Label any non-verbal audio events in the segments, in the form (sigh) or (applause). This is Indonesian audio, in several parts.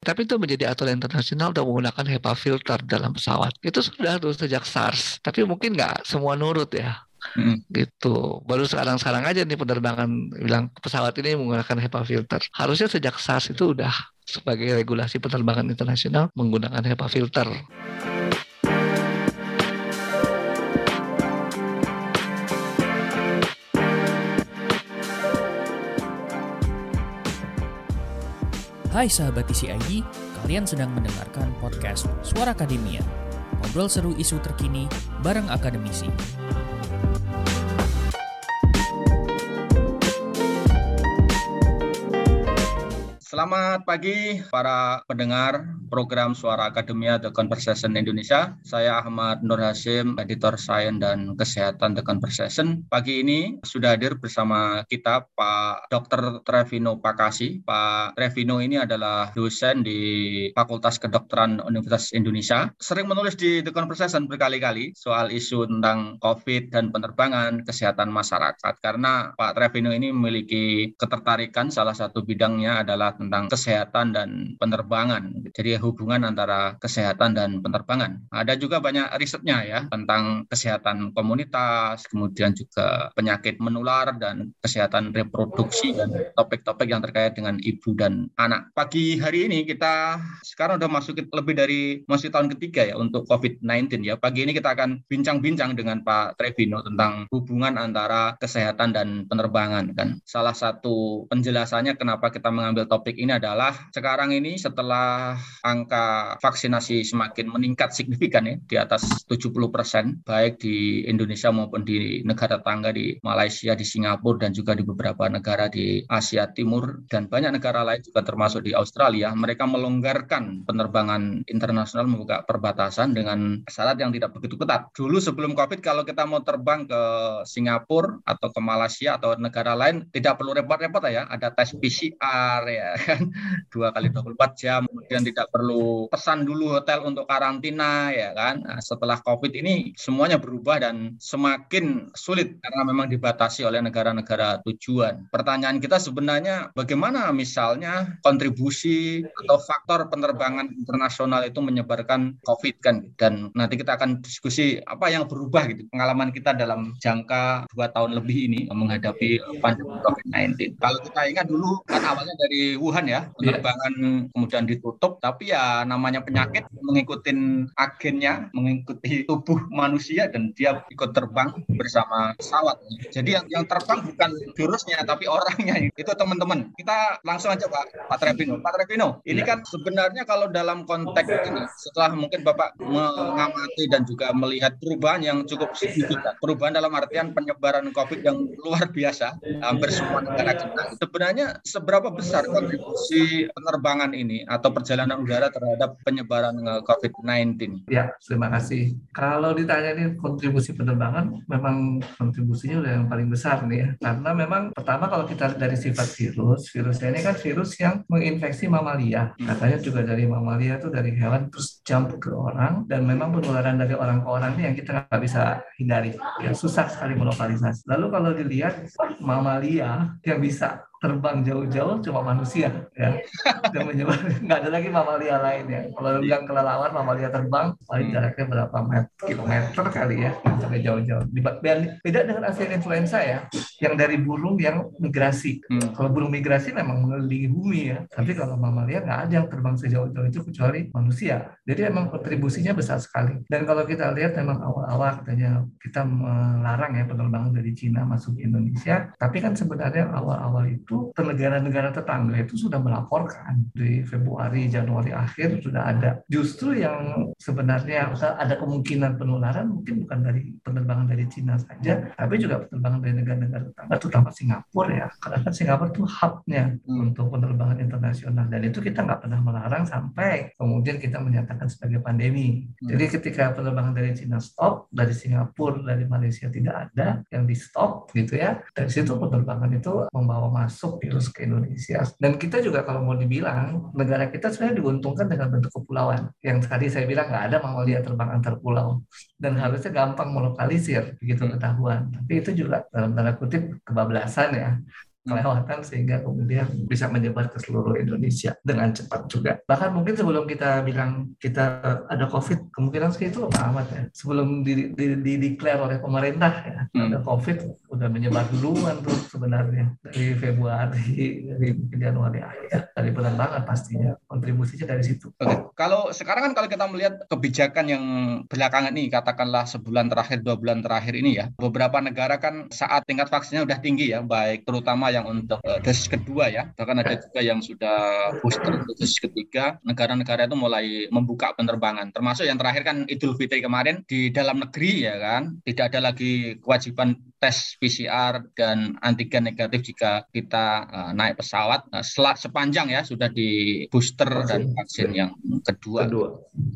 Tapi itu menjadi aturan internasional untuk menggunakan HEPA filter dalam pesawat. Itu sudah tuh sejak SARS. Tapi mungkin nggak semua nurut ya. Hmm. gitu baru sekarang sekarang aja nih penerbangan bilang pesawat ini menggunakan HEPA filter harusnya sejak SARS itu udah sebagai regulasi penerbangan internasional menggunakan HEPA filter Hai sahabat TCID, kalian sedang mendengarkan podcast Suara Akademia. Ngobrol seru isu terkini bareng akademisi. Selamat pagi para pendengar program Suara Akademia The Conversation Indonesia. Saya Ahmad Nur Hasim, editor Sains dan Kesehatan The Conversation. Pagi ini sudah hadir bersama kita Pak Dr. Trevino Pakasi. Pak Trevino ini adalah dosen di Fakultas Kedokteran Universitas Indonesia. Sering menulis di The Conversation berkali-kali soal isu tentang COVID dan penerbangan kesehatan masyarakat. Karena Pak Trevino ini memiliki ketertarikan salah satu bidangnya adalah tentang kesehatan dan penerbangan. Jadi hubungan antara kesehatan dan penerbangan. Ada juga banyak risetnya ya tentang kesehatan komunitas, kemudian juga penyakit menular dan kesehatan reproduksi dan topik-topik yang terkait dengan ibu dan anak. Pagi hari ini kita sekarang udah masuk lebih dari masih tahun ketiga ya untuk COVID-19 ya. Pagi ini kita akan bincang-bincang dengan Pak Trevino tentang hubungan antara kesehatan dan penerbangan kan. Salah satu penjelasannya kenapa kita mengambil topik topik ini adalah sekarang ini setelah angka vaksinasi semakin meningkat signifikan ya di atas 70 persen baik di Indonesia maupun di negara tangga di Malaysia, di Singapura dan juga di beberapa negara di Asia Timur dan banyak negara lain juga termasuk di Australia mereka melonggarkan penerbangan internasional membuka perbatasan dengan syarat yang tidak begitu ketat. Dulu sebelum Covid kalau kita mau terbang ke Singapura atau ke Malaysia atau negara lain tidak perlu repot-repot ya, ada tes PCR ya kan? (laughs) Dua kali 24 jam kemudian tidak perlu pesan dulu hotel untuk karantina ya kan? Nah, setelah covid ini semuanya berubah dan semakin sulit karena memang dibatasi oleh negara-negara tujuan. Pertanyaan kita sebenarnya bagaimana misalnya kontribusi atau faktor penerbangan internasional itu menyebarkan covid kan? Dan nanti kita akan diskusi apa yang berubah gitu pengalaman kita dalam jangka dua tahun lebih ini menghadapi pandemi COVID-19. Kalau kita ingat dulu kan awalnya dari Wuhan ya, iya. penerbangan yeah. kemudian ditutup, tapi ya namanya penyakit mengikuti agennya, mengikuti tubuh manusia dan dia ikut terbang bersama pesawat. Jadi yang, yang terbang bukan virusnya tapi orangnya. Itu teman-teman. Kita langsung aja Pak Pak Trevino. Pak Trevino, ini yeah. kan sebenarnya kalau dalam konteks ini setelah mungkin Bapak mengamati dan juga melihat perubahan yang cukup signifikan. Perubahan dalam artian penyebaran COVID yang luar biasa hampir semua negara kita. Sebenarnya seberapa besar kontribusi kontribusi penerbangan ini atau perjalanan udara terhadap penyebaran eh, COVID-19? Ya, terima kasih. Kalau ditanya ini kontribusi penerbangan, memang kontribusinya udah yang paling besar nih ya. Karena memang pertama kalau kita dari sifat virus, virusnya ini kan virus yang menginfeksi mamalia. Hmm. Katanya juga dari mamalia itu dari hewan terus jump ke orang dan memang penularan dari orang ke orang ini yang kita nggak bisa hindari. Ya, susah sekali melokalisasi. Lalu kalau dilihat mamalia yang bisa terbang jauh-jauh cuma manusia ya. (laughs) Dan menyebar nggak ada lagi mamalia lain ya. Kalau bilang kelelawar mamalia terbang paling hmm. jaraknya berapa meter kilometer kali ya. Sampai jauh-jauh. Beda dengan Asian influenza ya. Yang dari burung yang migrasi. Hmm. kalau burung migrasi memang mengelilingi bumi ya. Tapi kalau mamalia nggak ada yang terbang sejauh-jauh itu kecuali manusia. Jadi memang kontribusinya besar sekali. Dan kalau kita lihat memang awal-awal katanya kita melarang ya penerbangan dari Cina masuk ke Indonesia. Tapi kan sebenarnya awal-awal itu itu negara-negara tetangga itu sudah melaporkan di Februari Januari akhir sudah ada justru yang sebenarnya ada kemungkinan penularan mungkin bukan dari penerbangan dari Cina saja tapi juga penerbangan dari negara-negara tetangga terutama Singapura ya karena kan Singapura itu hubnya hmm. untuk penerbangan internasional dan itu kita nggak pernah melarang sampai kemudian kita menyatakan sebagai pandemi hmm. jadi ketika penerbangan dari Cina stop dari Singapura dari Malaysia tidak ada yang di stop gitu ya dari situ penerbangan itu membawa masuk masuk virus ke Indonesia. Dan kita juga kalau mau dibilang, negara kita sebenarnya diuntungkan dengan bentuk kepulauan. Yang tadi saya bilang nggak ada mamalia terbang antar pulau. Dan harusnya gampang melokalisir begitu ketahuan. Tapi itu juga dalam tanda kutip kebablasan ya kelewatan sehingga kemudian bisa menyebar ke seluruh Indonesia dengan cepat juga. Bahkan mungkin sebelum kita bilang kita ada COVID, kemungkinan sih itu apa amat ya. Sebelum di, di, di declare oleh pemerintah ya, hmm. ada COVID udah menyebar duluan tuh sebenarnya. Dari Februari, dari Januari akhir, dari banget pastinya. Kontribusinya dari situ. Oke, kalau sekarang kan kalau kita melihat kebijakan yang belakangan ini, katakanlah sebulan terakhir, dua bulan terakhir ini ya, beberapa negara kan saat tingkat vaksinnya udah tinggi ya, baik terutama yang untuk uh, dosis kedua ya bahkan ada juga yang sudah booster dosis ketiga. Negara-negara itu mulai membuka penerbangan. Termasuk yang terakhir kan Idul Fitri kemarin di dalam negeri ya kan tidak ada lagi kewajiban tes PCR dan antigen negatif jika kita uh, naik pesawat uh, sepanjang ya sudah di booster vaksin. dan vaksin yang kedua. kedua.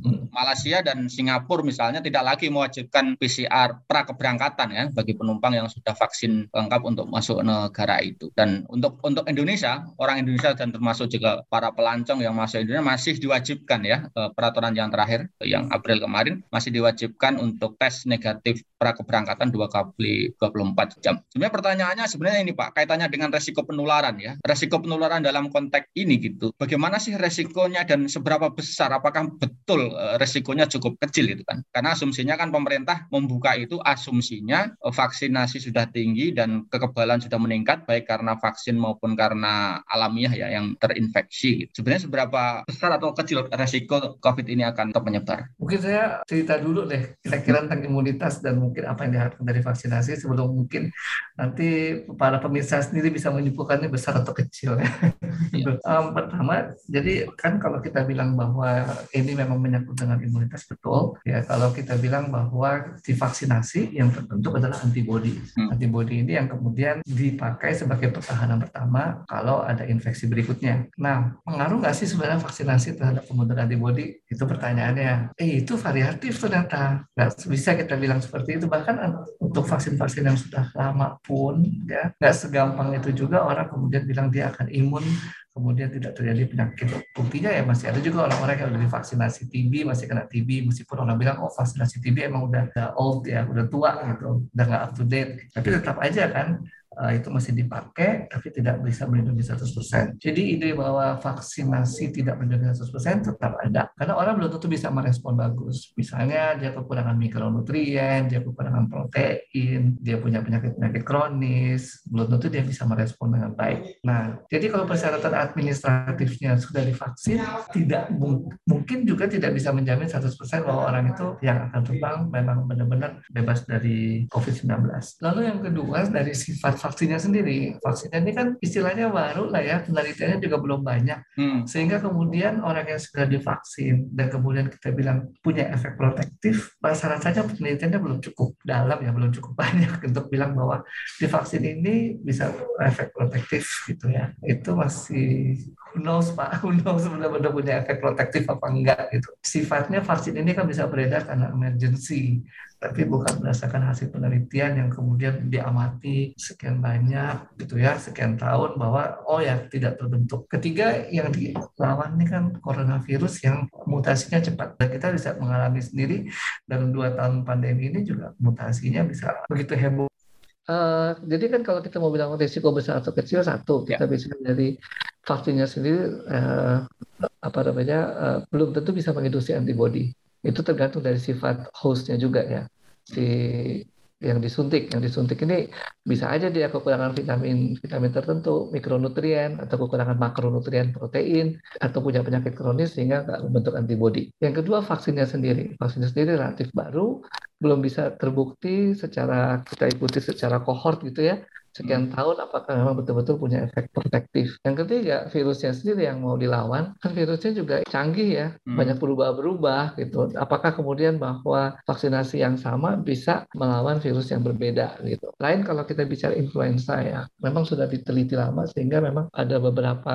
Hmm. Malaysia dan Singapura misalnya tidak lagi mewajibkan PCR pra keberangkatan ya bagi penumpang yang sudah vaksin lengkap untuk masuk negara itu. Dan untuk untuk Indonesia, orang Indonesia dan termasuk juga para pelancong yang masuk Indonesia masih diwajibkan ya uh, peraturan yang terakhir yang April kemarin masih diwajibkan untuk tes negatif pra keberangkatan dua kali 24 jam. Sebenarnya pertanyaannya sebenarnya ini Pak, kaitannya dengan resiko penularan ya. Resiko penularan dalam konteks ini gitu. Bagaimana sih resikonya dan seberapa besar? Apakah betul uh, resikonya cukup kecil gitu kan? Karena asumsinya kan pemerintah membuka itu asumsinya uh, vaksinasi sudah tinggi dan kekebalan sudah meningkat baik karena vaksin maupun karena alamiah ya yang terinfeksi. Gitu. Sebenarnya seberapa besar atau kecil resiko COVID ini akan menyebar? Mungkin saya cerita dulu deh kira-kira tentang imunitas dan mungkin apa yang diharapkan dari vaksinasi sebelum mungkin nanti para pemirsa sendiri bisa menyimpulkannya besar atau kecil ya. um, pertama, jadi kan kalau kita bilang bahwa ini memang menyangkut dengan imunitas betul, ya kalau kita bilang bahwa divaksinasi yang terbentuk adalah antibodi. Hmm. Antibodi ini yang kemudian dipakai sebagai pertahanan pertama kalau ada infeksi berikutnya. Nah, pengaruh nggak sih sebenarnya vaksinasi terhadap pembentukan antibodi? Itu pertanyaannya. Eh, itu variatif ternyata. Nggak bisa kita bilang seperti itu. Bahkan untuk vaksin-vaksin yang sudah lama pun ya nggak segampang itu juga orang kemudian bilang dia akan imun kemudian tidak terjadi penyakit. Buktinya ya masih ada juga orang-orang yang udah divaksinasi TB masih kena TB meskipun orang bilang oh vaksinasi TB emang udah, old ya, udah tua gitu, udah nggak up to date. Tapi tetap aja kan itu masih dipakai tapi tidak bisa melindungi 100%. Jadi ide bahwa vaksinasi tidak melindungi 100% tetap ada. Karena orang belum tentu bisa merespon bagus. Misalnya dia kekurangan mikronutrien, dia kekurangan protein, dia punya penyakit-penyakit kronis, belum tentu dia bisa merespon dengan baik. Nah, jadi kalau persyaratan administratifnya sudah divaksin, tidak mungkin juga tidak bisa menjamin 100% bahwa orang itu yang akan terbang memang benar-benar bebas dari COVID-19. Lalu yang kedua dari sifat vaksinnya sendiri. Vaksinnya ini kan istilahnya baru lah ya, penelitiannya juga belum banyak. Hmm. Sehingga kemudian orang yang sudah divaksin dan kemudian kita bilang punya efek protektif, rasa-rasanya penelitiannya belum cukup dalam ya, belum cukup (laughs) banyak untuk bilang bahwa divaksin ini bisa efek protektif gitu ya. Itu masih who knows Pak, (laughs) who knows benar-benar punya efek protektif apa enggak gitu. Sifatnya vaksin ini kan bisa beredar karena emergency, tapi bukan berdasarkan hasil penelitian yang kemudian diamati sekian banyak gitu ya, sekian tahun bahwa oh ya tidak terbentuk. Ketiga yang dilawan ini kan coronavirus yang mutasinya cepat dan kita bisa mengalami sendiri dalam dua tahun pandemi ini juga mutasinya bisa begitu heboh Uh, jadi kan kalau kita mau bilang risiko besar atau kecil satu kita ya. bisa dari vaksinnya sendiri uh, apa namanya uh, belum tentu bisa menginduksi antibodi itu tergantung dari sifat hostnya juga ya si yang disuntik. Yang disuntik ini bisa aja dia kekurangan vitamin vitamin tertentu, mikronutrien atau kekurangan makronutrien protein atau punya penyakit kronis sehingga nggak membentuk antibodi. Yang kedua vaksinnya sendiri. Vaksinnya sendiri relatif baru, belum bisa terbukti secara kita ikuti secara kohort gitu ya sekian hmm. tahun apakah memang betul-betul punya efek protektif. Yang ketiga, virusnya sendiri yang mau dilawan, kan virusnya juga canggih ya, hmm. banyak berubah-berubah gitu. Apakah kemudian bahwa vaksinasi yang sama bisa melawan virus yang berbeda gitu. Lain kalau kita bicara influenza ya, memang sudah diteliti lama sehingga memang ada beberapa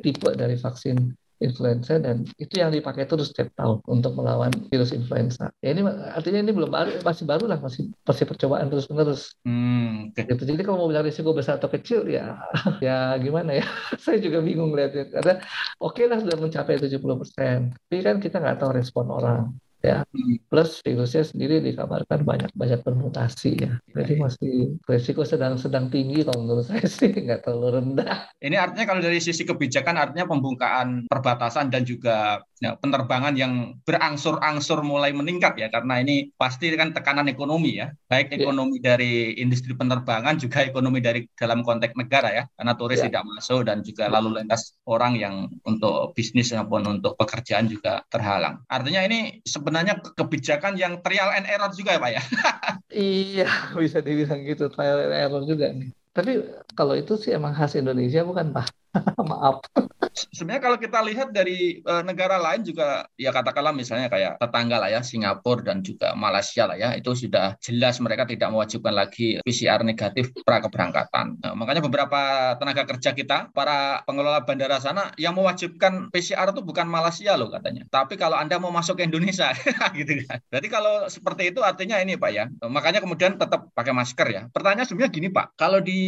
tipe dari vaksin influenza dan itu yang dipakai terus setiap tahun untuk melawan virus influenza. Ya ini artinya ini belum baru, masih baru lah, masih masih percobaan terus menerus. Hmm, okay. gitu. Jadi kalau mau bilang risiko besar atau kecil ya (laughs) ya gimana ya? (laughs) Saya juga bingung lihatnya karena oke okay lah sudah mencapai 70 persen, tapi kan kita nggak tahu respon orang ya. Hmm. Plus virusnya sendiri dikabarkan banyak banyak bermutasi ya. Jadi masih resiko sedang-sedang tinggi kalau menurut (laughs) saya sih nggak terlalu rendah. Ini artinya kalau dari sisi kebijakan artinya pembukaan perbatasan dan juga ya, penerbangan yang berangsur-angsur mulai meningkat ya karena ini pasti kan tekanan ekonomi ya baik ya. ekonomi yeah. dari industri penerbangan juga ekonomi dari dalam konteks negara ya karena turis yeah. tidak masuk dan juga lalu lintas orang yang untuk bisnis maupun untuk pekerjaan juga terhalang artinya ini sebenarnya kebijakan yang trial and error juga ya Pak ya? (laughs) Iya bisa dibilang gitu trial and error juga nih. Tapi kalau itu sih emang khas Indonesia bukan Pak (laughs) maaf sebenarnya kalau kita lihat dari uh, negara lain juga ya katakanlah misalnya kayak tetangga lah ya Singapura dan juga Malaysia lah ya itu sudah jelas mereka tidak mewajibkan lagi PCR negatif pra keberangkatan. Nah, makanya beberapa tenaga kerja kita para pengelola bandara sana yang mewajibkan PCR itu bukan Malaysia loh katanya. Tapi kalau Anda mau masuk ke Indonesia (laughs) gitu kan. Berarti kalau seperti itu artinya ini Pak ya. Makanya kemudian tetap pakai masker ya. Pertanyaan sebenarnya gini Pak, kalau di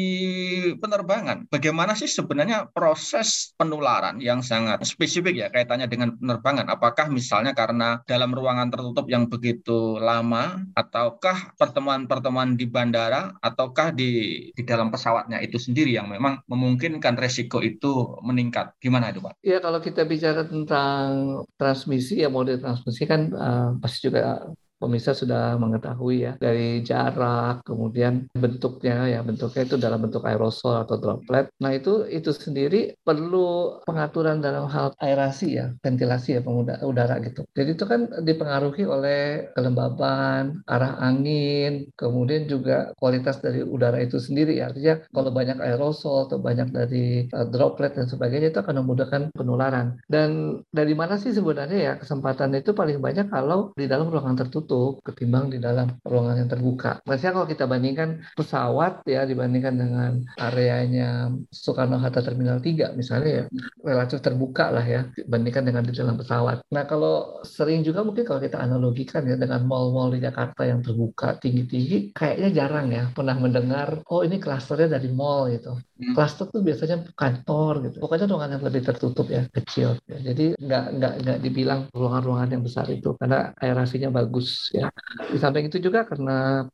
penerbangan bagaimana sih sebenarnya proses penularan yang sangat spesifik ya kaitannya dengan penerbangan. Apakah misalnya karena dalam ruangan tertutup yang begitu lama, ataukah pertemuan-pertemuan di bandara, ataukah di di dalam pesawatnya itu sendiri yang memang memungkinkan resiko itu meningkat. Gimana itu Pak? Ya kalau kita bicara tentang transmisi ya model transmisi kan uh, pasti juga pemirsa sudah mengetahui ya dari jarak kemudian bentuknya ya bentuknya itu dalam bentuk aerosol atau droplet. Nah itu itu sendiri perlu pengaturan dalam hal aerasi ya ventilasi ya udara gitu. Jadi itu kan dipengaruhi oleh kelembaban, arah angin, kemudian juga kualitas dari udara itu sendiri. Artinya kalau banyak aerosol atau banyak dari uh, droplet dan sebagainya itu akan memudahkan penularan. Dan dari mana sih sebenarnya ya kesempatan itu paling banyak kalau di dalam ruangan tertutup tertutup ketimbang di dalam ruangan yang terbuka. Maksudnya kalau kita bandingkan pesawat ya dibandingkan dengan areanya Soekarno-Hatta Terminal 3 misalnya ya relatif terbuka lah ya dibandingkan dengan di dalam pesawat. Nah kalau sering juga mungkin kalau kita analogikan ya dengan mall-mall di Jakarta yang terbuka tinggi-tinggi kayaknya jarang ya pernah mendengar oh ini klasternya dari mall gitu. Hmm. Klaster tuh biasanya kantor gitu. Pokoknya ruangan yang lebih tertutup ya, kecil. Ya. Jadi nggak nggak nggak dibilang ruangan-ruangan yang besar itu karena aerasinya bagus ya. Di samping itu juga karena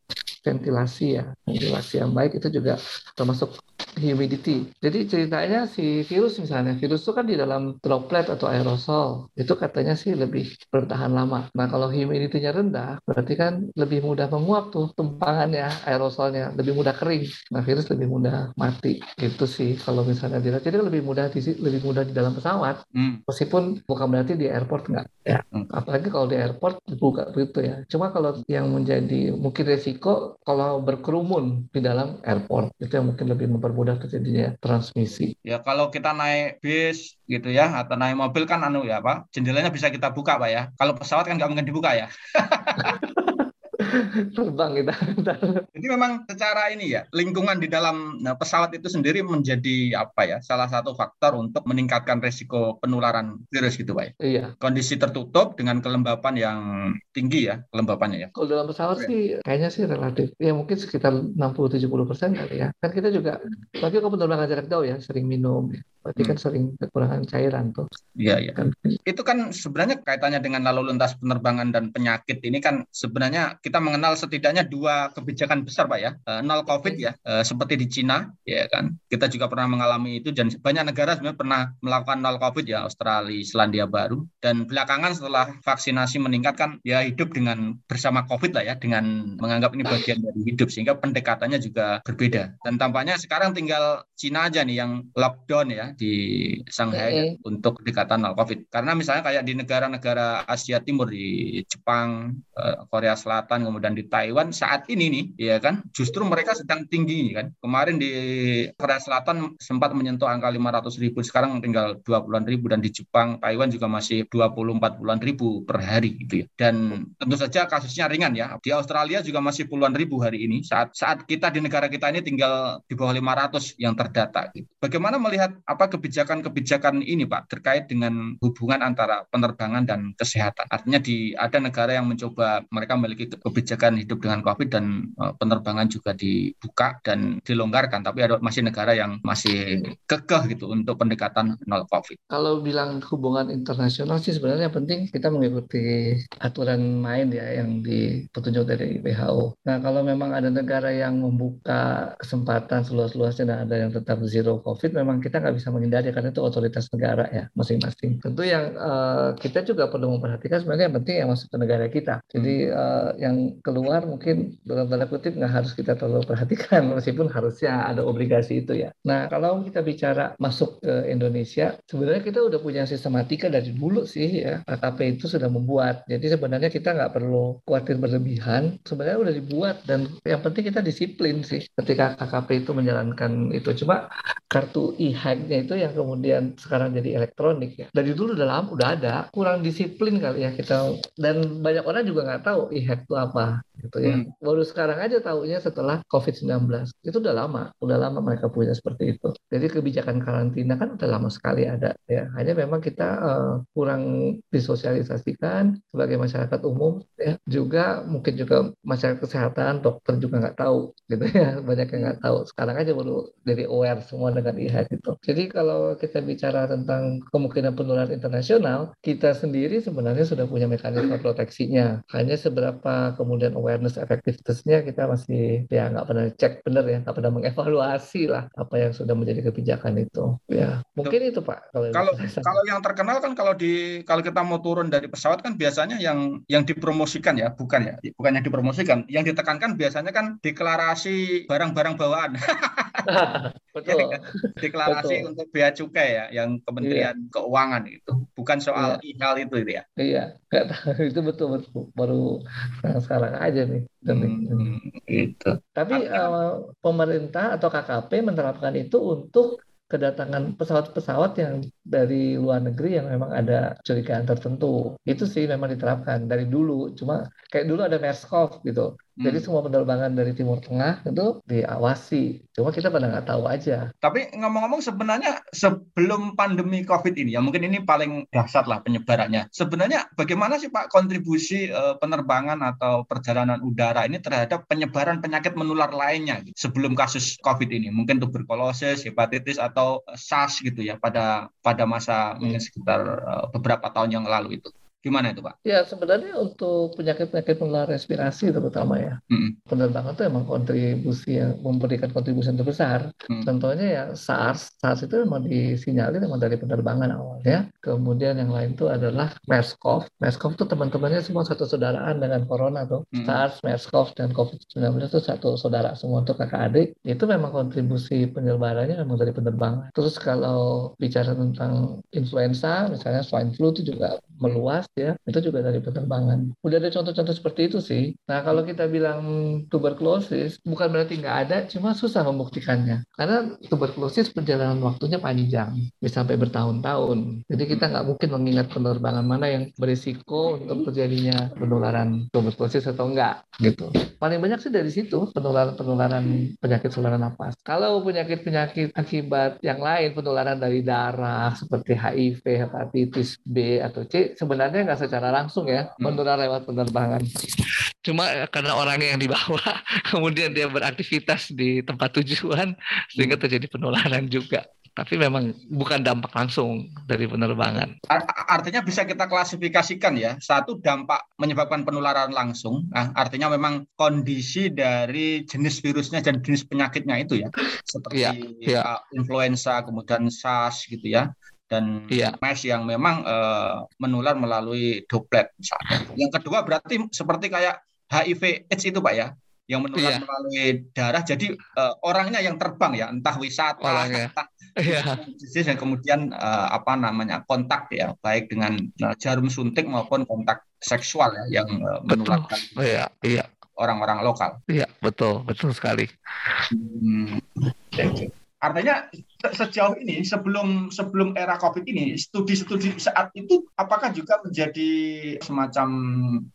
ventilasi ya, ventilasi yang baik itu juga termasuk humidity. Jadi ceritanya si virus misalnya, virus itu kan di dalam droplet atau aerosol, itu katanya sih lebih bertahan lama. Nah kalau humidity-nya rendah, berarti kan lebih mudah menguap tuh tumpangannya, aerosolnya, lebih mudah kering. Nah virus lebih mudah mati. Gitu sih kalau misalnya dilihat. Jadi lebih mudah di lebih mudah di dalam pesawat, hmm. meskipun bukan berarti di airport nggak. Ya. Hmm. Apalagi kalau di airport buka begitu ya. Cuma kalau yang menjadi mungkin resiko kalau berkerumun di dalam airport itu yang mungkin lebih mempermudah terjadinya transmisi. Ya kalau kita naik bis gitu ya atau naik mobil kan anu ya Pak, jendelanya bisa kita buka Pak ya. Kalau pesawat kan nggak mungkin dibuka ya. (laughs) terbang kita. Jadi memang secara ini ya lingkungan di dalam nah, pesawat itu sendiri menjadi apa ya salah satu faktor untuk meningkatkan resiko penularan virus gitu pak. Ya? Iya. Kondisi tertutup dengan kelembapan yang tinggi ya kelembapannya ya. Kalau dalam pesawat ya. sih kayaknya sih relatif ya mungkin sekitar 60-70 persen kali ya. Kan kita juga bagi kalau penerbangan jarak jauh ya sering minum. Ya. Berarti kan hmm. sering kekurangan cairan tuh. Iya, iya. Kan. Itu kan sebenarnya kaitannya dengan lalu lintas penerbangan dan penyakit ini kan sebenarnya kita mengenal setidaknya dua kebijakan besar Pak ya. Uh, nol COVID ya, uh, seperti di Cina ya kan. Kita juga pernah mengalami itu dan banyak negara sebenarnya pernah melakukan nol COVID ya, Australia, Selandia Baru. Dan belakangan setelah vaksinasi meningkat kan ya hidup dengan bersama COVID lah ya, dengan menganggap ini bagian dari hidup sehingga pendekatannya juga berbeda. Dan tampaknya sekarang tinggal Cina aja nih yang lockdown ya di Shanghai okay. untuk dekatan COVID. Karena misalnya kayak di negara-negara Asia Timur di Jepang, eh, Korea Selatan, kemudian di Taiwan saat ini nih, ya kan, justru mereka sedang tinggi kan. Kemarin di Korea Selatan sempat menyentuh angka 500 ribu, sekarang tinggal 20-an ribu dan di Jepang, Taiwan juga masih 20-40-an ribu per hari gitu ya. Dan tentu saja kasusnya ringan ya. Di Australia juga masih puluhan ribu hari ini. Saat saat kita di negara kita ini tinggal di bawah 500 yang terdata. Gitu. Bagaimana melihat apa kebijakan-kebijakan ini Pak terkait dengan hubungan antara penerbangan dan kesehatan. Artinya di ada negara yang mencoba mereka memiliki kebijakan hidup dengan COVID dan uh, penerbangan juga dibuka dan dilonggarkan, tapi ada masih negara yang masih kekeh gitu untuk pendekatan nol COVID. Kalau bilang hubungan internasional sih sebenarnya penting kita mengikuti aturan main ya yang di petunjuk dari WHO. Nah kalau memang ada negara yang membuka kesempatan seluas-luasnya dan ada yang tetap zero COVID, memang kita nggak bisa menghindari karena itu otoritas negara ya masing-masing. Tentu yang uh, kita juga perlu memperhatikan sebenarnya yang penting yang masuk ke negara kita. Jadi uh, yang keluar mungkin dalam tanda kutip nggak harus kita terlalu perhatikan (laughs) meskipun harusnya ada obligasi itu ya. Nah kalau kita bicara masuk ke Indonesia, sebenarnya kita udah punya sistematika dari dulu sih ya. KKP itu sudah membuat. Jadi sebenarnya kita nggak perlu khawatir berlebihan. Sebenarnya udah dibuat dan yang penting kita disiplin sih ketika KKP itu menjalankan itu. Cuma kartu e-hacknya itu yang kemudian sekarang jadi elektronik ya. Dari dulu udah lama udah ada. Kurang disiplin kali ya kita dan banyak orang juga nggak tahu e-hack itu apa gitu ya. Hmm. Baru sekarang aja tahunya setelah COVID-19. Itu udah lama, udah lama mereka punya seperti itu. Jadi kebijakan karantina kan udah lama sekali ada ya. Hanya memang kita uh, kurang disosialisasikan sebagai masyarakat umum ya. Juga mungkin juga masyarakat kesehatan, dokter juga nggak tahu gitu ya. (laughs) Banyak yang nggak tahu. Sekarang aja baru jadi aware semua dengan IHAC itu. Jadi kalau kita bicara tentang kemungkinan penularan internasional, kita sendiri sebenarnya sudah punya mekanisme proteksinya. Hanya seberapa kemudian aware awareness efektivitasnya kita masih ya nggak pernah cek bener ya nggak pernah mengevaluasi lah apa yang sudah menjadi kebijakan itu. Ya mungkin itu pak kalau kalau, kalau yang terkenal kan kalau di kalau kita mau turun dari pesawat kan biasanya yang yang dipromosikan ya bukan ya bukan yang dipromosikan yang ditekankan biasanya kan deklarasi barang-barang bawaan (laughs) (laughs) Betul. Deklarasi Betul. untuk bea cukai ya, yang Kementerian iya. Keuangan itu, bukan soal iya. ihal itu, itu ya. Iya, (laughs) itu betul betul. Baru sekarang aja nih. Hmm, itu. Tapi uh, pemerintah atau KKP menerapkan itu untuk kedatangan pesawat-pesawat yang dari luar negeri yang memang ada curigaan tertentu. Itu sih memang diterapkan dari dulu. Cuma kayak dulu ada MERS-CoV gitu. Jadi hmm. semua penerbangan dari Timur Tengah itu diawasi. Cuma kita pada nggak tahu aja. Tapi ngomong-ngomong sebenarnya sebelum pandemi COVID ini, ya mungkin ini paling dahsyat lah penyebarannya. Sebenarnya bagaimana sih Pak kontribusi uh, penerbangan atau perjalanan udara ini terhadap penyebaran penyakit menular lainnya gitu, sebelum kasus COVID ini? Mungkin tuberkulosis, hepatitis atau SARS gitu ya pada pada masa mungkin sekitar uh, beberapa tahun yang lalu itu. Gimana itu Pak? Ya sebenarnya untuk penyakit-penyakit menular respirasi terutama ya, hmm. penerbangan itu emang kontribusi yang memberikan kontribusi yang terbesar. Hmm. Contohnya ya SARS, SARS itu memang disinyalir memang dari penerbangan awalnya. Kemudian yang lain itu adalah MERS-CoV. MERS-CoV itu teman-temannya semua satu saudaraan dengan corona tuh. Hmm. SARS, MERS-CoV dan COVID-19 itu satu saudara semua untuk kakak adik. Itu memang kontribusi penyebarannya memang dari penerbangan. Terus kalau bicara tentang influenza, misalnya swine flu itu juga meluas ya itu juga dari penerbangan. Udah ada contoh-contoh seperti itu sih. Nah kalau kita bilang tuberkulosis bukan berarti nggak ada cuma susah membuktikannya. Karena tuberkulosis perjalanan waktunya panjang bisa sampai bertahun-tahun. Jadi kita nggak mungkin mengingat penerbangan mana yang berisiko untuk terjadinya penularan tuberkulosis atau enggak gitu. Paling banyak sih dari situ penularan-penularan penyakit saluran nafas kalau penyakit-penyakit akibat yang lain penularan dari darah seperti HIV hepatitis B atau C sebenarnya nggak secara langsung ya hmm. menular lewat penerbangan. Cuma karena orangnya yang dibawa, (laughs) kemudian dia beraktivitas di tempat tujuan sehingga hmm. terjadi penularan juga. Tapi memang bukan dampak langsung dari penerbangan. Artinya bisa kita klasifikasikan ya, satu dampak menyebabkan penularan langsung, nah, artinya memang kondisi dari jenis virusnya dan jenis penyakitnya itu ya, seperti ya, ya. influenza, kemudian SARS gitu ya dan iya. MERS yang memang uh, menular melalui droplet misalnya. Yang kedua berarti seperti kayak HIV AIDS itu Pak ya, yang menular iya. melalui darah. Jadi uh, orangnya yang terbang ya, entah wisata, orangnya. entah (laughs) iya. dan kemudian uh, apa namanya kontak ya, baik dengan uh, jarum suntik maupun kontak seksual ya yang uh, menularkan. Iya, iya orang-orang lokal. Iya, betul, betul sekali. Hmm. Artinya sejauh ini sebelum sebelum era Covid ini studi-studi saat itu apakah juga menjadi semacam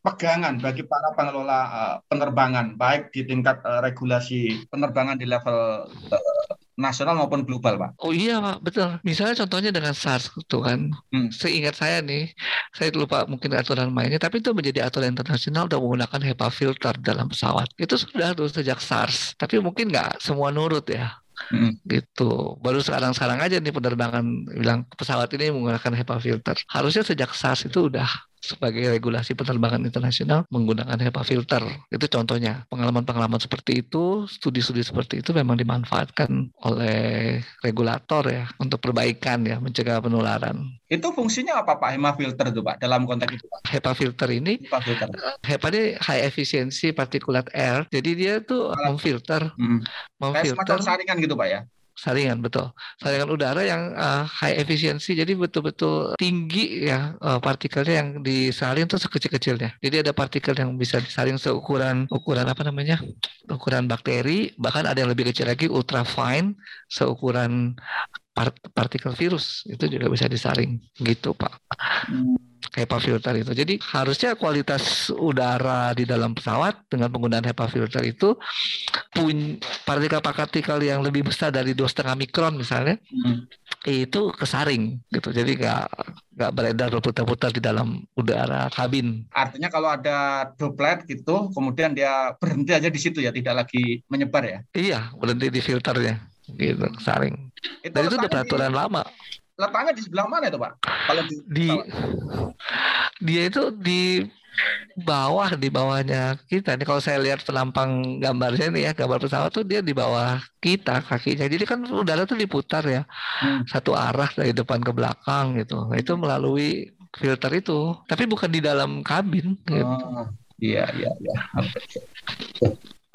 pegangan bagi para pengelola uh, penerbangan baik di tingkat uh, regulasi penerbangan di level uh, nasional maupun global, Pak. Oh iya, Pak, betul. Misalnya contohnya dengan SARS itu kan. Hmm. Seingat saya nih, saya lupa mungkin aturan mainnya, tapi itu menjadi aturan internasional untuk menggunakan HEPA filter dalam pesawat. Itu sudah dulu sejak SARS, tapi mungkin nggak semua nurut ya. Hmm. gitu baru sekarang-sekarang aja nih penerbangan bilang pesawat ini menggunakan HEPA filter harusnya sejak SARS itu udah sebagai regulasi penerbangan internasional menggunakan HEPA filter. Itu contohnya. Pengalaman-pengalaman seperti itu, studi-studi seperti itu memang dimanfaatkan oleh regulator ya untuk perbaikan ya, mencegah penularan. Itu fungsinya apa Pak HEPA filter itu Pak dalam konteks itu Pak? HEPA filter ini HEPA filter. HEPA ini high efficiency particulate air. Jadi dia tuh memfilter hmm. memfilter Kayak saringan gitu Pak ya saringan betul. Saringan udara yang uh, high efisiensi jadi betul-betul tinggi ya uh, partikelnya yang disaring itu sekecil-kecilnya. Jadi ada partikel yang bisa disaring seukuran ukuran apa namanya? Ukuran bakteri bahkan ada yang lebih kecil lagi ultra fine seukuran part partikel virus itu juga bisa disaring gitu pak. HEPA filter itu. Jadi harusnya kualitas udara di dalam pesawat dengan penggunaan HEPA filter itu punya partikel-partikel yang lebih besar dari dua setengah mikron misalnya hmm. itu kesaring gitu. Jadi nggak nggak beredar berputar-putar di dalam udara kabin. Artinya kalau ada droplet gitu, kemudian dia berhenti aja di situ ya, tidak lagi menyebar ya? Iya, berhenti di filternya gitu, saring. Itu Dan itu udah peraturan di... lama. Letaknya di sebelah mana itu pak? Kalau di, di dia itu di bawah di bawahnya kita. Nih kalau saya lihat penampang gambarnya nih ya gambar pesawat tuh dia di bawah kita kakinya. Jadi kan udara tuh diputar ya. Hmm. satu arah dari depan ke belakang gitu. Nah, itu melalui filter itu. Tapi bukan di dalam kabin gitu. oh, iya iya iya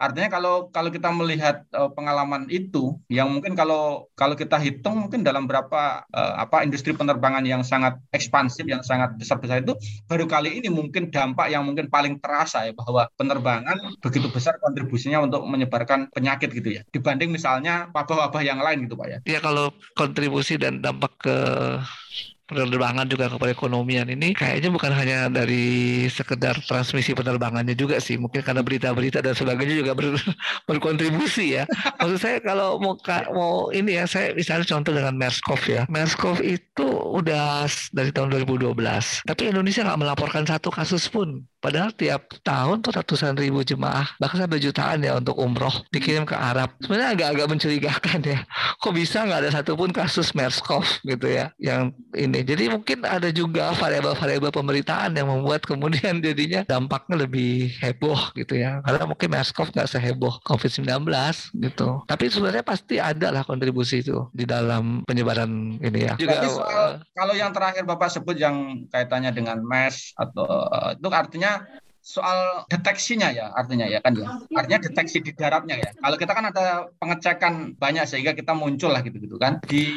Artinya kalau kalau kita melihat uh, pengalaman itu, yang mungkin kalau kalau kita hitung mungkin dalam berapa uh, apa industri penerbangan yang sangat ekspansif, yang sangat besar-besar itu, baru kali ini mungkin dampak yang mungkin paling terasa ya bahwa penerbangan begitu besar kontribusinya untuk menyebarkan penyakit gitu ya, dibanding misalnya wabah-wabah yang lain gitu pak ya. Iya kalau kontribusi dan dampak ke penerbangan juga ke perekonomian ini kayaknya bukan hanya dari sekedar transmisi penerbangannya juga sih mungkin karena berita-berita dan sebagainya juga ber, (laughs) berkontribusi ya maksud saya kalau mau mau ini ya saya misalnya contoh dengan Merskov ya Merskov itu udah dari tahun 2012 tapi Indonesia nggak melaporkan satu kasus pun Padahal tiap tahun tuh ratusan ribu jemaah, bahkan sampai jutaan ya untuk umroh dikirim ke Arab. Sebenarnya agak-agak mencurigakan ya. Kok bisa nggak ada satupun kasus MERS-CoV gitu ya yang ini. Jadi mungkin ada juga variabel-variabel pemberitaan yang membuat kemudian (laughs) jadinya dampaknya lebih heboh gitu ya. Karena mungkin MERS-CoV nggak seheboh COVID-19 gitu. Tapi sebenarnya pasti ada lah kontribusi itu di dalam penyebaran ini ya. Juga, soal, kalau yang terakhir Bapak sebut yang kaitannya dengan MERS atau uh, itu artinya soal deteksinya ya artinya ya kan? Ya artinya deteksi di daratnya ya. Kalau kita kan ada pengecekan banyak sehingga kita muncul lah gitu gitu kan. Di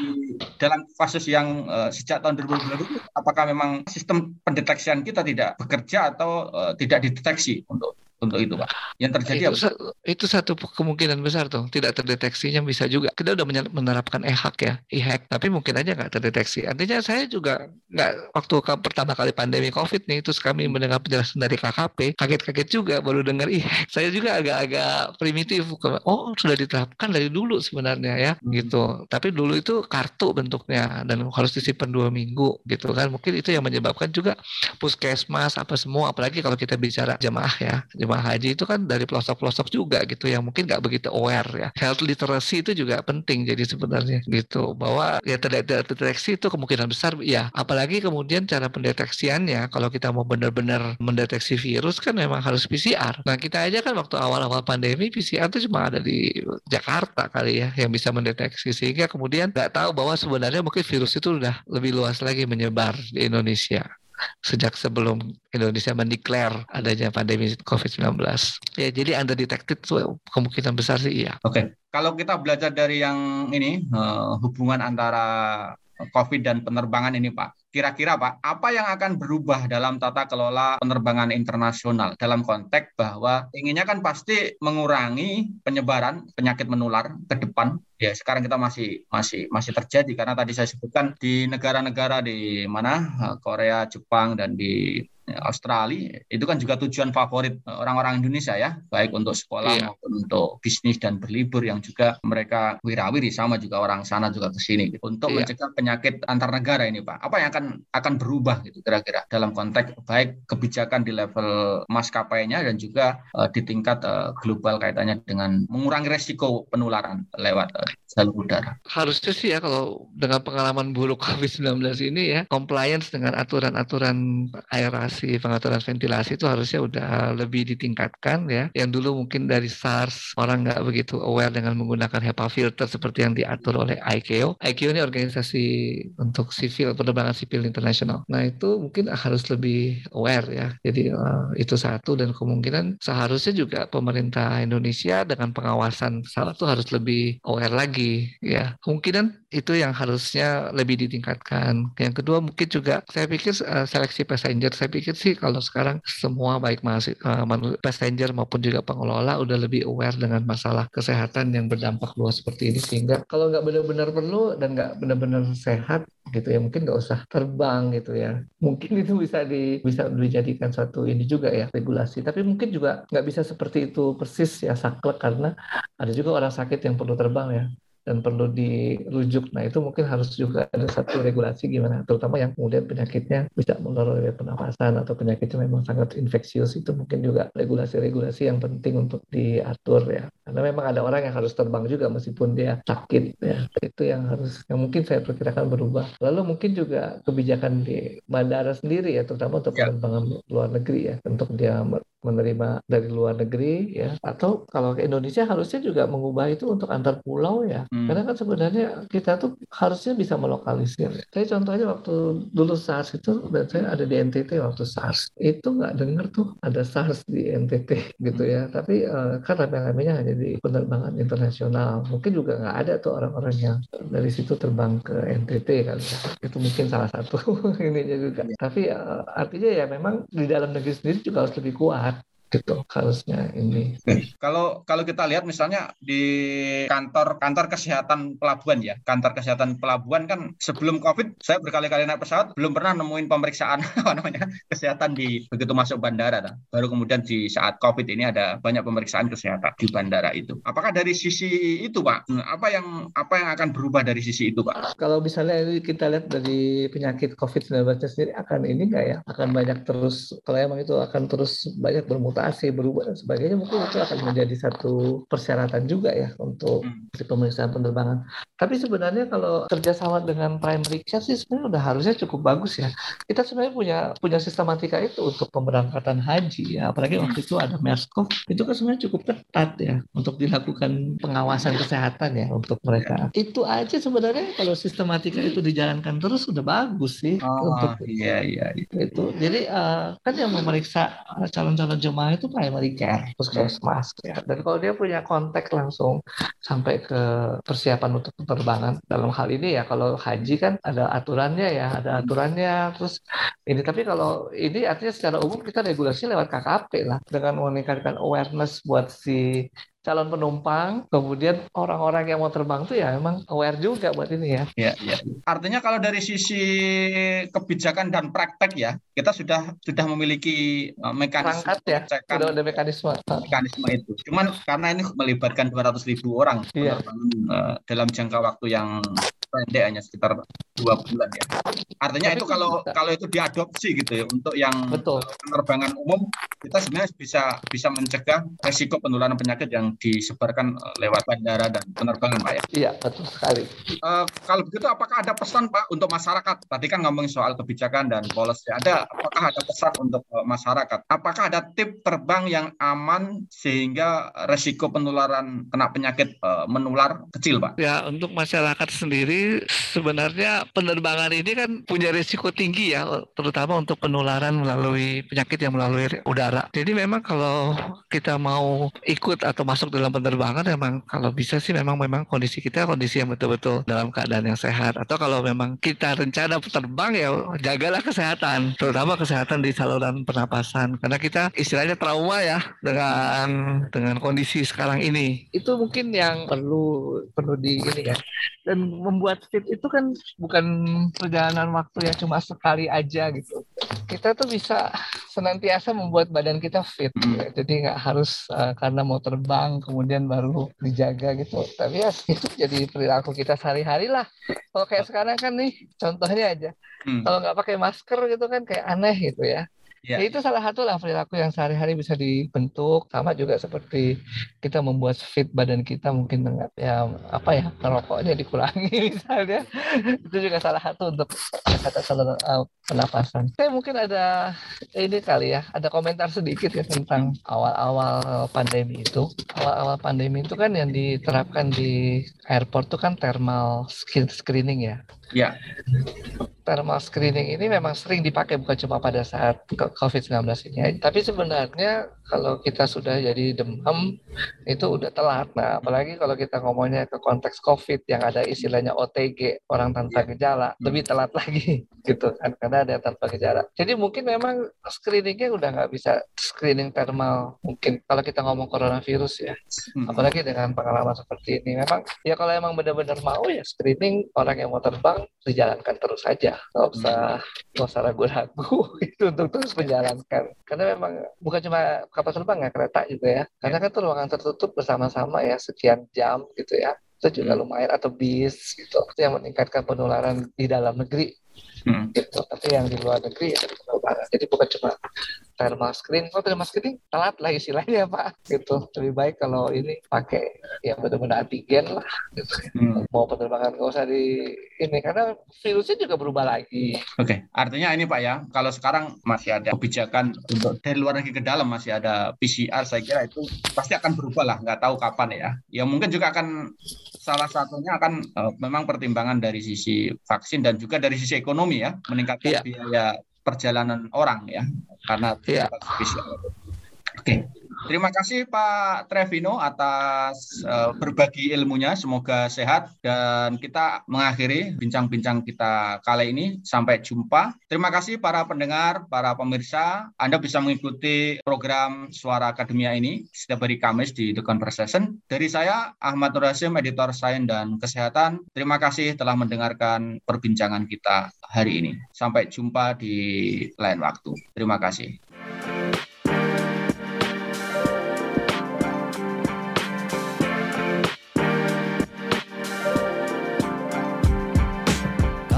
dalam kasus yang uh, sejak tahun 2020 apakah memang sistem pendeteksian kita tidak bekerja atau uh, tidak dideteksi untuk untuk itu Pak. Yang terjadi itu, apa? Itu satu kemungkinan besar tuh, tidak terdeteksinya bisa juga. Kita udah menerapkan e-hack ya, e-hack, tapi mungkin aja nggak terdeteksi. Artinya saya juga nggak waktu pertama kali pandemi COVID nih, terus kami mendengar penjelasan dari KKP, kaget-kaget juga baru dengar e-hack. Saya juga agak-agak primitif, oh sudah diterapkan dari dulu sebenarnya ya, hmm. gitu. Tapi dulu itu kartu bentuknya dan harus disimpan dua minggu gitu kan. Mungkin itu yang menyebabkan juga puskesmas apa semua, apalagi kalau kita bicara jemaah ya, jemaah jemaah haji itu kan dari pelosok-pelosok juga gitu yang mungkin nggak begitu aware ya. Health literacy itu juga penting jadi sebenarnya gitu bahwa ya terdeteksi itu kemungkinan besar ya. Apalagi kemudian cara pendeteksiannya kalau kita mau benar-benar mendeteksi virus kan memang harus PCR. Nah kita aja kan waktu awal-awal pandemi PCR itu cuma ada di Jakarta kali ya yang bisa mendeteksi sehingga kemudian nggak tahu bahwa sebenarnya mungkin virus itu udah lebih luas lagi menyebar di Indonesia sejak sebelum Indonesia mendeklar adanya pandemi COVID-19. Ya, jadi undetected kemungkinan besar sih iya. Oke. Okay. Kalau kita belajar dari yang ini uh, hubungan antara COVID dan penerbangan ini, Pak. Kira-kira Pak, apa yang akan berubah dalam tata kelola penerbangan internasional dalam konteks bahwa inginnya kan pasti mengurangi penyebaran penyakit menular ke depan. Ya, sekarang kita masih masih masih terjadi karena tadi saya sebutkan di negara-negara di mana Korea, Jepang dan di Australia itu kan juga tujuan favorit eh, orang-orang Indonesia ya, baik untuk sekolah iya. maupun untuk bisnis dan berlibur yang juga mereka wirawiri sama juga orang sana juga ke sini gitu. untuk iya. mencegah penyakit antar negara ini Pak. Apa yang akan akan berubah gitu kira-kira dalam konteks baik kebijakan di level maskapainya dan juga uh, di tingkat uh, global kaitannya dengan mengurangi resiko penularan lewat uh, jalur udara. Harusnya sih ya kalau dengan pengalaman buruk (laughs) COVID-19 ini ya compliance dengan aturan-aturan aerasi, pengaturan ventilasi itu harusnya udah lebih ditingkatkan ya. Yang dulu mungkin dari SARS orang nggak begitu aware dengan menggunakan HEPA filter seperti yang diatur oleh ICAO. ICAO ini organisasi untuk sipil penerbangan sipil internasional. Nah itu mungkin harus lebih aware ya. Jadi uh, itu satu dan kemungkinan seharusnya juga pemerintah Indonesia dengan pengawasan pesawat itu harus lebih aware lagi ya. Kemungkinan itu yang harusnya lebih ditingkatkan. Yang kedua mungkin juga saya pikir uh, seleksi passenger. Saya pikir sih kalau sekarang semua baik masih uh, passenger maupun juga pengelola udah lebih aware dengan masalah kesehatan yang berdampak luas seperti ini sehingga kalau nggak benar-benar perlu dan nggak benar-benar sehat gitu ya mungkin nggak usah terbang gitu ya mungkin (laughs) itu bisa di bisa dijadikan satu ini juga ya regulasi tapi mungkin juga nggak bisa seperti itu persis ya saklek karena ada juga orang sakit yang perlu terbang ya dan perlu dirujuk. Nah itu mungkin harus juga ada satu regulasi gimana, terutama yang kemudian penyakitnya bisa melalui pernapasan atau penyakitnya memang sangat infeksius itu mungkin juga regulasi-regulasi yang penting untuk diatur ya. Karena memang ada orang yang harus terbang juga meskipun dia sakit ya. Itu yang harus yang mungkin saya perkirakan berubah. Lalu mungkin juga kebijakan di bandara sendiri ya, terutama untuk ya. penerbangan luar negeri ya, untuk dia menerima dari luar negeri ya atau kalau ke Indonesia harusnya juga mengubah itu untuk antar pulau ya Hmm. Karena kan sebenarnya kita tuh harusnya bisa melokalisir. Saya contohnya waktu dulu SARS itu, dan saya ada di NTT waktu SARS, itu nggak dengar tuh ada SARS di NTT gitu ya. Tapi uh, kan rame-ramenya hanya di penerbangan internasional. Mungkin juga nggak ada tuh orang-orang yang dari situ terbang ke NTT kan. Itu mungkin salah satu (laughs) ininya juga. Tapi uh, artinya ya memang di dalam negeri sendiri juga harus lebih kuat gitu harusnya ini. Kalau kalau kita lihat misalnya di kantor kantor kesehatan pelabuhan ya, kantor kesehatan pelabuhan kan sebelum COVID saya berkali-kali naik pesawat belum pernah nemuin pemeriksaan (laughs) apa namanya kesehatan di begitu masuk bandara. Nah. Baru kemudian di saat COVID ini ada banyak pemeriksaan kesehatan di bandara itu. Apakah dari sisi itu Pak? Apa yang apa yang akan berubah dari sisi itu Pak? Kalau misalnya kita lihat dari penyakit COVID-19 sendiri akan ini enggak ya? Akan banyak terus kalau emang itu akan terus banyak bermutasi mutasi berubah dan sebagainya mungkin itu akan menjadi satu persyaratan juga ya untuk hmm. pemeriksaan penerbangan. Tapi sebenarnya kalau kerjasama dengan primary care sih sebenarnya udah harusnya cukup bagus ya. Kita sebenarnya punya punya sistematika itu untuk pemberangkatan haji ya. Apalagi waktu itu ada MERS-CoV itu kan sebenarnya cukup ketat ya untuk dilakukan pengawasan kesehatan ya untuk mereka. Itu aja sebenarnya kalau sistematika itu dijalankan terus sudah bagus sih oh, untuk iya iya itu. Jadi uh, kan yang memeriksa calon-calon jemaah itu primary care, puskesmas. Ya. Dan kalau dia punya kontak langsung sampai ke persiapan untuk penerbangan dalam hal ini ya kalau haji kan ada aturannya ya, ada aturannya. Terus ini tapi kalau ini artinya secara umum kita regulasi lewat KKP lah dengan meningkatkan awareness buat si calon penumpang, kemudian orang-orang yang mau terbang tuh ya memang aware juga buat ini ya. Ya, ya. Artinya kalau dari sisi kebijakan dan praktek ya, kita sudah sudah memiliki uh, mekanisme Rangkat ya, sudah ada mekanisme. Mekanisme itu. Cuman karena ini melibatkan 200 ribu orang ya. dalam jangka waktu yang pendek hanya sekitar dua bulan ya. Artinya Tapi itu kalau bisa. kalau itu diadopsi gitu ya untuk yang Betul. penerbangan umum kita sebenarnya bisa bisa mencegah resiko penularan penyakit yang disebarkan eh, lewat bandara dan penerbangan Pak ya. Iya betul sekali. Uh, kalau begitu apakah ada pesan Pak untuk masyarakat? Tadi kan ngomong soal kebijakan dan policy. Ada apakah ada pesan untuk uh, masyarakat? Apakah ada tip terbang yang aman sehingga resiko penularan kena penyakit uh, menular kecil Pak? Ya untuk masyarakat sendiri sebenarnya penerbangan ini kan punya risiko tinggi ya, terutama untuk penularan melalui penyakit yang melalui udara. Jadi memang kalau kita mau ikut atau masuk dalam penerbangan, memang kalau bisa sih memang memang kondisi kita kondisi yang betul-betul dalam keadaan yang sehat. Atau kalau memang kita rencana terbang ya jagalah kesehatan, terutama kesehatan di saluran pernapasan. Karena kita istilahnya trauma ya dengan dengan kondisi sekarang ini. Itu mungkin yang perlu perlu di ini ya. Dan membuat buat fit itu kan bukan perjalanan waktu yang cuma sekali aja gitu. Kita tuh bisa senantiasa membuat badan kita fit. Ya. Jadi nggak harus uh, karena mau terbang kemudian baru dijaga gitu. Tapi ya itu jadi perilaku kita sehari-hari lah. Kalau kayak sekarang kan nih contohnya aja. Hmm. Kalau nggak pakai masker gitu kan kayak aneh gitu ya. Ya, Ya, itu salah satu lah perilaku yang sehari-hari bisa dibentuk sama juga seperti kita membuat fit badan kita mungkin dengan ya apa ya rokoknya dikurangi (laughs) misalnya itu juga salah satu untuk kata saluran uh. Saya mungkin ada ini kali ya ada komentar sedikit ya tentang awal-awal pandemi itu. Awal-awal pandemi itu kan yang diterapkan di airport itu kan thermal skin screening ya ya, thermal screening ini memang sering dipakai bukan cuma pada saat COVID-19 ini. Tapi sebenarnya kalau kita sudah jadi demam itu udah telat. Nah, apalagi kalau kita ngomongnya ke konteks COVID yang ada istilahnya OTG, orang tanpa gejala, lebih telat (laughs) lagi gitu kan karena ada tanpa gejala. Jadi mungkin memang screeningnya udah nggak bisa screening thermal mungkin kalau kita ngomong coronavirus ya. Hmm. Apalagi dengan pengalaman seperti ini. Memang ya kalau emang benar-benar mau ya screening orang yang mau terbang dijalankan terus saja nggak usah nggak usah ragu-ragu (laughs) itu untuk terus menjalankan karena memang bukan cuma kapal terbang ya kereta juga ya. Karena kan itu ruangan tertutup bersama-sama ya sekian jam gitu ya. Itu juga Hmm. lumayan atau bis gitu. Itu yang meningkatkan penularan di dalam negeri. Hmm. gitu. Tapi yang di luar negeri ya penularan jadi bukan cuma thermal screening kalau thermal screening telat lah istilahnya pak gitu lebih baik kalau ini pakai ya benar-benar antigen lah gitu Hmm. mau penerbangan nggak usah di ini karena virusnya juga berubah lagi Oke, artinya ini Pak ya, kalau sekarang masih ada kebijakan untuk dari luar negeri ke dalam masih ada PCR, saya kira itu pasti akan berubah lah, nggak tahu kapan ya. Ya mungkin juga akan salah satunya akan eh, memang pertimbangan dari sisi vaksin dan juga dari sisi ekonomi ya, meningkatkan Iya. biaya perjalanan orang ya, karena Iya. PCR. Oke, terima kasih Pak Trevino atas eh, berbagi ilmunya. Semoga sehat dan kita mengakhiri bincang-bincang kita kali ini. Sampai jumpa. Terima kasih para pendengar, para pemirsa. Anda bisa mengikuti program Suara Akademia ini setiap hari Kamis di The Conversation. Dari saya Ahmad Nur editor Sains dan Kesehatan. Terima kasih telah mendengarkan perbincangan kita hari ini. Sampai jumpa di lain waktu. Terima kasih.